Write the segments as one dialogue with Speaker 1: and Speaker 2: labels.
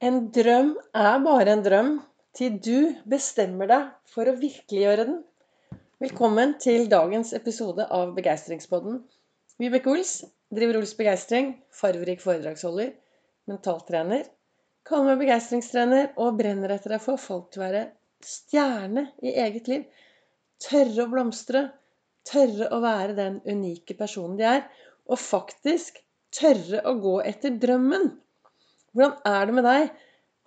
Speaker 1: En drøm er bare en drøm til du bestemmer deg for å virkeliggjøre den. Velkommen til dagens episode av Begeistringspodden. Vibeke Ols driver Ols Begeistring, farverik foredragsholder, mentaltrener. Kaller meg begeistringstrener og brenner etter å få folk til å være stjerne i eget liv. Tørre å blomstre. Tørre å være den unike personen de er. Og faktisk tørre å gå etter drømmen. Hvordan er det med deg?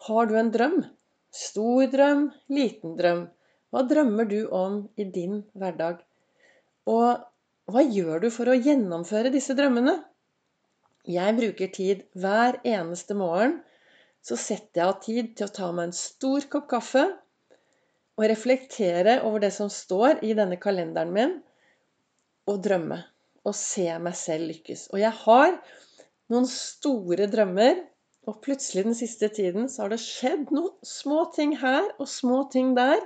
Speaker 1: Har du en drøm? Stor drøm, liten drøm. Hva drømmer du om i din hverdag? Og hva gjør du for å gjennomføre disse drømmene? Jeg bruker tid hver eneste morgen. Så setter jeg av tid til å ta meg en stor kopp kaffe og reflektere over det som står i denne kalenderen min, og drømme. Og se meg selv lykkes. Og jeg har noen store drømmer og plutselig den siste tiden så har det skjedd noen små ting her og små ting der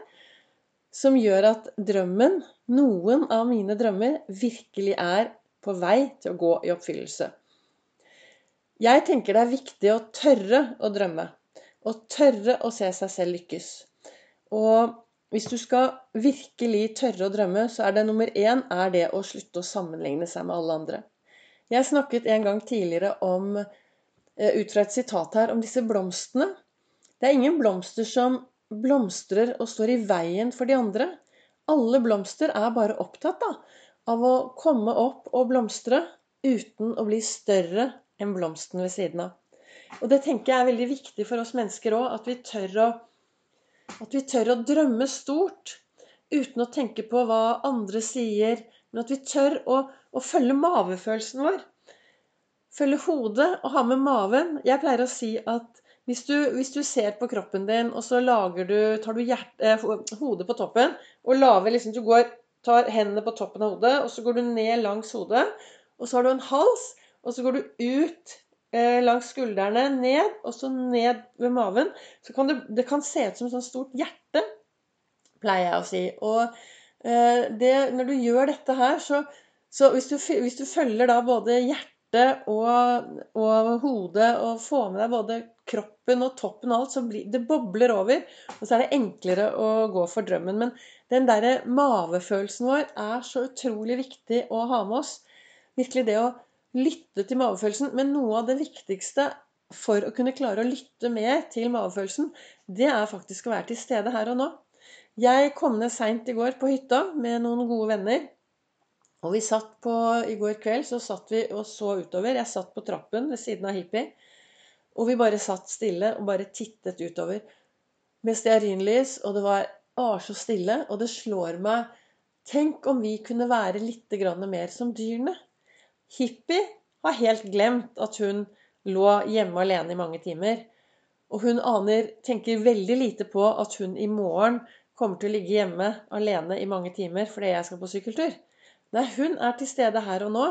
Speaker 1: som gjør at drømmen, noen av mine drømmer, virkelig er på vei til å gå i oppfyllelse. Jeg tenker det er viktig å tørre å drømme. Og tørre å se seg selv lykkes. Og hvis du skal virkelig tørre å drømme, så er det nummer én er det å slutte å sammenligne seg med alle andre. Jeg snakket en gang tidligere om ut fra et sitat her om disse blomstene. Det er ingen blomster som blomstrer og står i veien for de andre. Alle blomster er bare opptatt da, av å komme opp og blomstre uten å bli større enn blomsten ved siden av. Og det tenker jeg er veldig viktig for oss mennesker òg, at, at, vi tør å drømme stort uten å tenke på hva andre sier, men at vi tør å, å følge mavefølelsen vår følge hodet og ha med maven. Jeg pleier å si at hvis du, hvis du ser på kroppen din, og så du, tar du hjerte, eh, hodet på toppen og laver liksom Du går, tar hendene på toppen av hodet, og så går du ned langs hodet. Og så har du en hals, og så går du ut eh, langs skuldrene, ned, og så ned ved maven. Så kan det, det kan se ut som et sånt stort hjerte, pleier jeg å si. Og eh, det, når du gjør dette her, så, så hvis, du, hvis, du, følger da både hjertet hjertet og, og, hodet og få med deg både kroppen og toppen og alt, så blir det bobler over. Og så er det enklere å gå for drømmen. Men den derre mavefølelsen vår er så utrolig viktig å ha med oss. Virkelig det å lytte til mavefølelsen. Men noe av det viktigste for å kunne klare å lytte mer til mavefølelsen, det er faktisk å være til stede her og nå. Jeg kom ned seint i går på hytta med noen gode venner. Og vi satt på, I går kveld så satt vi og så utover. Jeg satt på trappen ved siden av Hippie. Og vi bare satt stille og bare tittet utover. Med stearinlys, og det var å, så stille. Og det slår meg Tenk om vi kunne være litt mer som dyrene. Hippie har helt glemt at hun lå hjemme alene i mange timer. Og hun aner, tenker veldig lite på at hun i morgen kommer til å ligge hjemme alene i mange timer fordi jeg skal på sykkeltur. Nei, hun er til stede her og nå.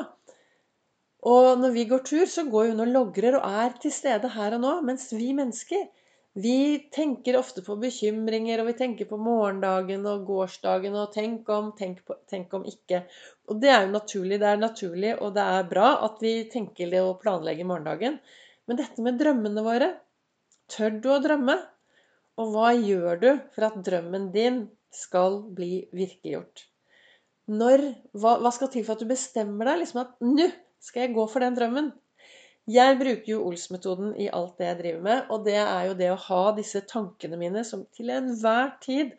Speaker 1: Og når vi går tur, så går hun og logrer og er til stede her og nå. Mens vi mennesker, vi tenker ofte på bekymringer, og vi tenker på morgendagen og gårsdagen og tenk om, tenk, på, tenk om ikke. Og det er jo naturlig. Det er naturlig, og det er bra at vi tenker det og planlegger morgendagen. Men dette med drømmene våre Tør du å drømme? Og hva gjør du for at drømmen din skal bli virkeliggjort? Når, hva, hva, skal til for at du bestemmer deg liksom at nå skal jeg gå for den drømmen? Jeg bruker jo Ols-metoden i alt det jeg driver med, og det er jo det å ha disse tankene mine som til enhver tid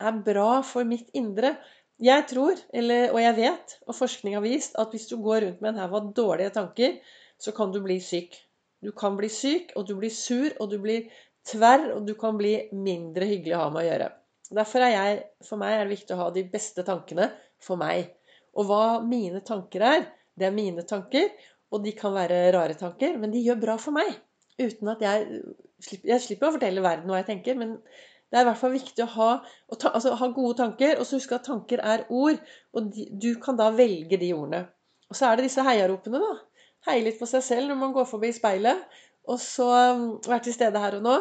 Speaker 1: er bra for mitt indre. Jeg tror, eller, og jeg vet, og forskning har vist, at hvis du går rundt med en haug av dårlige tanker, så kan du bli syk. Du kan bli syk, og du blir sur, og du blir tverr, og du kan bli mindre hyggelig å ha med å gjøre. Derfor er jeg, for meg er det viktig å ha de beste tankene for meg. Og hva mine tanker er, det er mine tanker. Og de kan være rare tanker, men de gjør bra for meg. Uten at jeg Jeg slipper å fortelle verden hva jeg tenker, men det er i hvert fall viktig å ha, å ta, altså, ha gode tanker. Og så huske at tanker er ord, og de, du kan da velge de ordene. Og så er det disse heiaropene, da. Heie litt på seg selv når man går forbi speilet. Og så um, være til stede her og nå.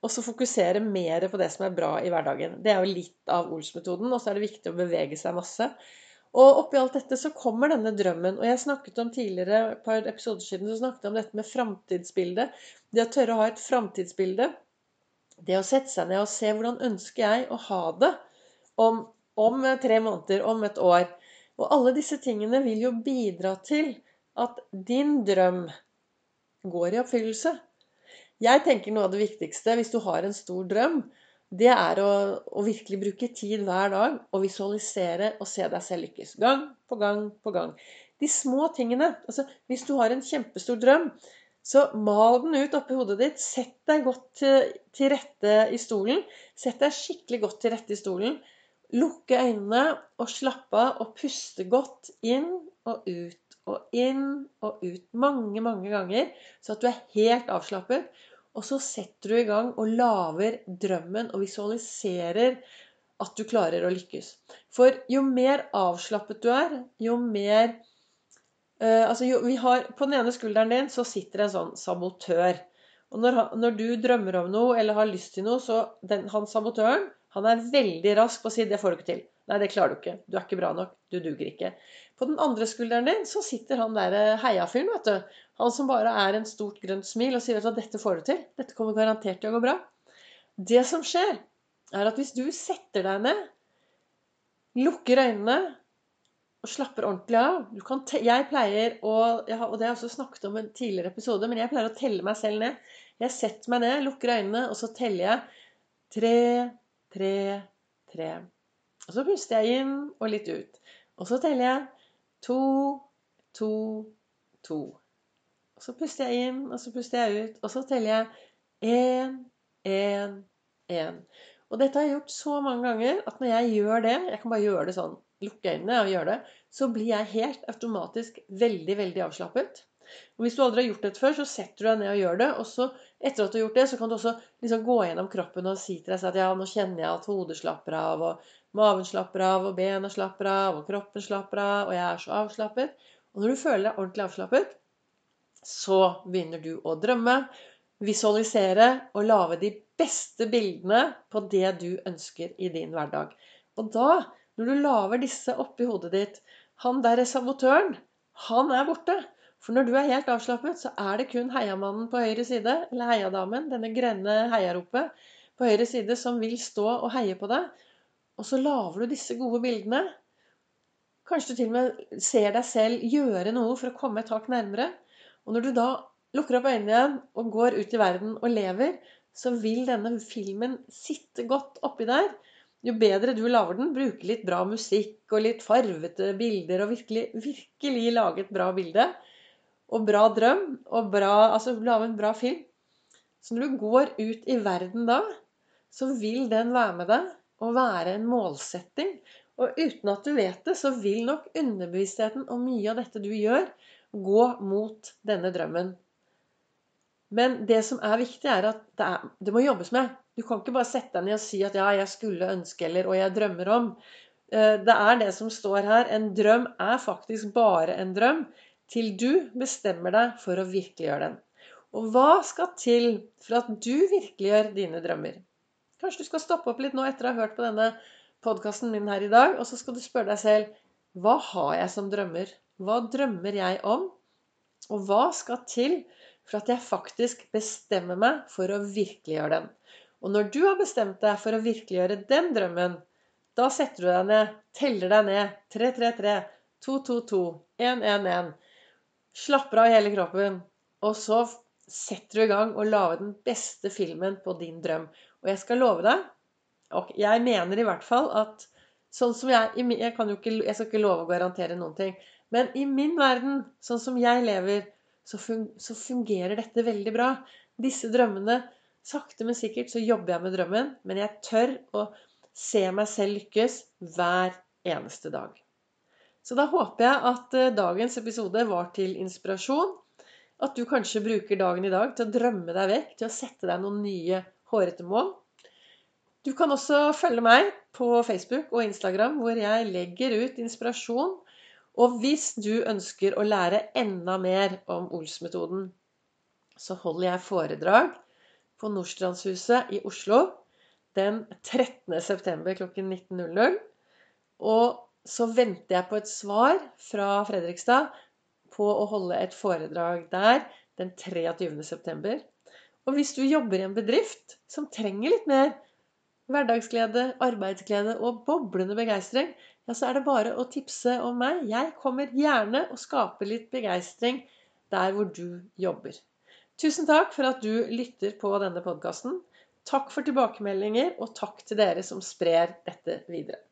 Speaker 1: Og så fokusere mer på det som er bra i hverdagen. Det er jo litt av Ols-metoden. Og så er det viktig å bevege seg masse. Og oppi alt dette så kommer denne drømmen. Og jeg snakket om tidligere, et par episoder siden, så snakket jeg om dette med framtidsbildet. Det å tørre å ha et framtidsbilde. Det å sette seg ned og se hvordan ønsker jeg å ha det om, om tre måneder, om et år. Og alle disse tingene vil jo bidra til at din drøm går i oppfyllelse. Jeg tenker noe av det viktigste hvis du har en stor drøm, det er å, å, virkelig bruke tid hver dag og visualisere og se deg selv lykkes. Gang på gang på gang. De små tingene. altså Hvis du har en kjempestor drøm, så mal den ut oppi hodet ditt. Sett deg godt til, til rette i stolen. Sett deg skikkelig godt til rette i stolen. Lukke øynene og slappe av og puste godt inn og ut og inn og ut mange, mange ganger, så at du er helt avslappet. Og så setter du i gang og lager drømmen og visualiserer at du klarer å lykkes. For jo mer avslappet du er, jo mer uh, Altså, jo, har På den ene skulderen din så sitter en sånn sabotør. Og når, når du drømmer om noe eller har lyst til noe, så den, han sabotøren han er veldig rask på å si 'det får du ikke til'. Nei, det klarer du ikke. Du er ikke bra nok. Du duger ikke. På den andre skulderen din så sitter han der eh, heiafyren, vet du. Han som bare er en stort grønt smil og sier at 'dette får du til'. Dette kommer garantert til å gå bra. Det som skjer, er at hvis du setter deg ned, lukker øynene og slapper ordentlig av Jeg pleier å Og det har jeg også snakket om i en tidligere episode, men jeg pleier å telle meg selv ned. Jeg setter meg ned, lukker øynene, og så teller jeg tre, tre, tre. Og så puster jeg inn og litt ut. Og så teller jeg to, to, to. Og så puster jeg inn, og så puster jeg ut. Og så teller jeg én, én, én. Og dette har jeg gjort så mange ganger at når jeg gjør det Jeg kan bare gjøre det sånn. Lukke øynene og gjøre det. Så blir jeg helt automatisk veldig, veldig avslappet. Og Hvis du aldri har gjort dette før, så setter du deg ned og gjør det. Og så etter at du har gjort det, så kan du også liksom gå gjennom kroppen og si til deg selv at ja, nå kjenner jeg at hodet slapper av, og Maven slapper av, og bena slapper av, og kroppen slapper av, og jeg er så avslappet. Og når du føler deg ordentlig avslappet, så begynner du å drømme, visualisere og lage de beste bildene på det du ønsker i din hverdag. Og da, når du lager disse oppi hodet ditt Han derre sabotøren, han er borte. For når du er helt avslappet, så er det kun heiamannen på høyre side, eller heiadamen, denne grønne heiaropet på høyre side, som vil stå og heie på deg. Og så lager du disse gode bildene. Kanskje du til og med ser deg selv gjøre noe for å komme et hakk nærmere. Og når du da lukker opp øynene igjen og går ut i verden og lever, så vil denne filmen sitte godt oppi der. Jo bedre du lager den, bruke litt bra musikk og litt farvete bilder og virkelig, virkelig lage et bra bilde og bra drøm og bra, altså lage en bra film. Så når du går ut i verden da, så vil den være med deg å være en målsetting. Og uten at du vet det, så vil nok underbevisstheten og mye av dette du gjør, gå mot denne drømmen. Men det som er viktig, er at det, er, det må jobbes med. Du kan ikke bare sette deg ned og si at 'ja, jeg skulle ønske', eller 'og jeg drømmer om'. Eh, det er det som står her. En drøm er faktisk bare en drøm til du bestemmer deg for å virkeliggjøre den. Og hva skal til for at du virkeliggjør dine drømmer? Kanskje du skal stoppe opp litt nå etter å ha hørt på denne podkasten min her i dag, og så skal du spørre deg selv hva har jeg som drømmer? Hva drømmer jeg om? Og hva skal til for at jeg faktisk bestemmer meg for å virkeliggjøre den? Og når du har bestemt deg for å virkeliggjøre den drømmen, da setter du deg ned, teller deg ned 333, 222, 111. Slapper av hele kroppen. Og så setter du i gang og lager den beste filmen på din drøm. Og jeg skal love deg og Jeg mener i hvert fall at sånn som jeg Jeg, kan jo ikke, jeg skal ikke love å garantere noen ting. Men i min verden, sånn som jeg lever, så, fungerer dette veldig bra. Disse drømmene Sakte, men sikkert så jobber jeg med drømmen, men jeg tør å se meg selv lykkes hver eneste dag. Så da håper jeg at eh, dagens episode var til inspirasjon. At du kanskje bruker dagen i dag til å drømme deg vekk, til å sette deg noen nye hårete mål. Du kan også følge meg på Facebook og Instagram, hvor jeg legger ut inspirasjon. Og hvis du ønsker å lære enda mer om Ols-metoden, så holder jeg foredrag på Nordstrandshuset i Oslo den 13. september klokken 19.00. Og så venter jeg på et svar fra Fredrikstad på å holde et foredrag der den 23.9. Og hvis du jobber i en bedrift som trenger litt mer hverdagsglede, arbeidsglede og boblende begeistring, ja, så er det bare å tipse om meg. Jeg kommer gjerne og skaper litt begeistring der hvor du jobber. Tusen takk for at du lytter på denne podkasten. Takk for tilbakemeldinger, og takk til dere som sprer dette videre.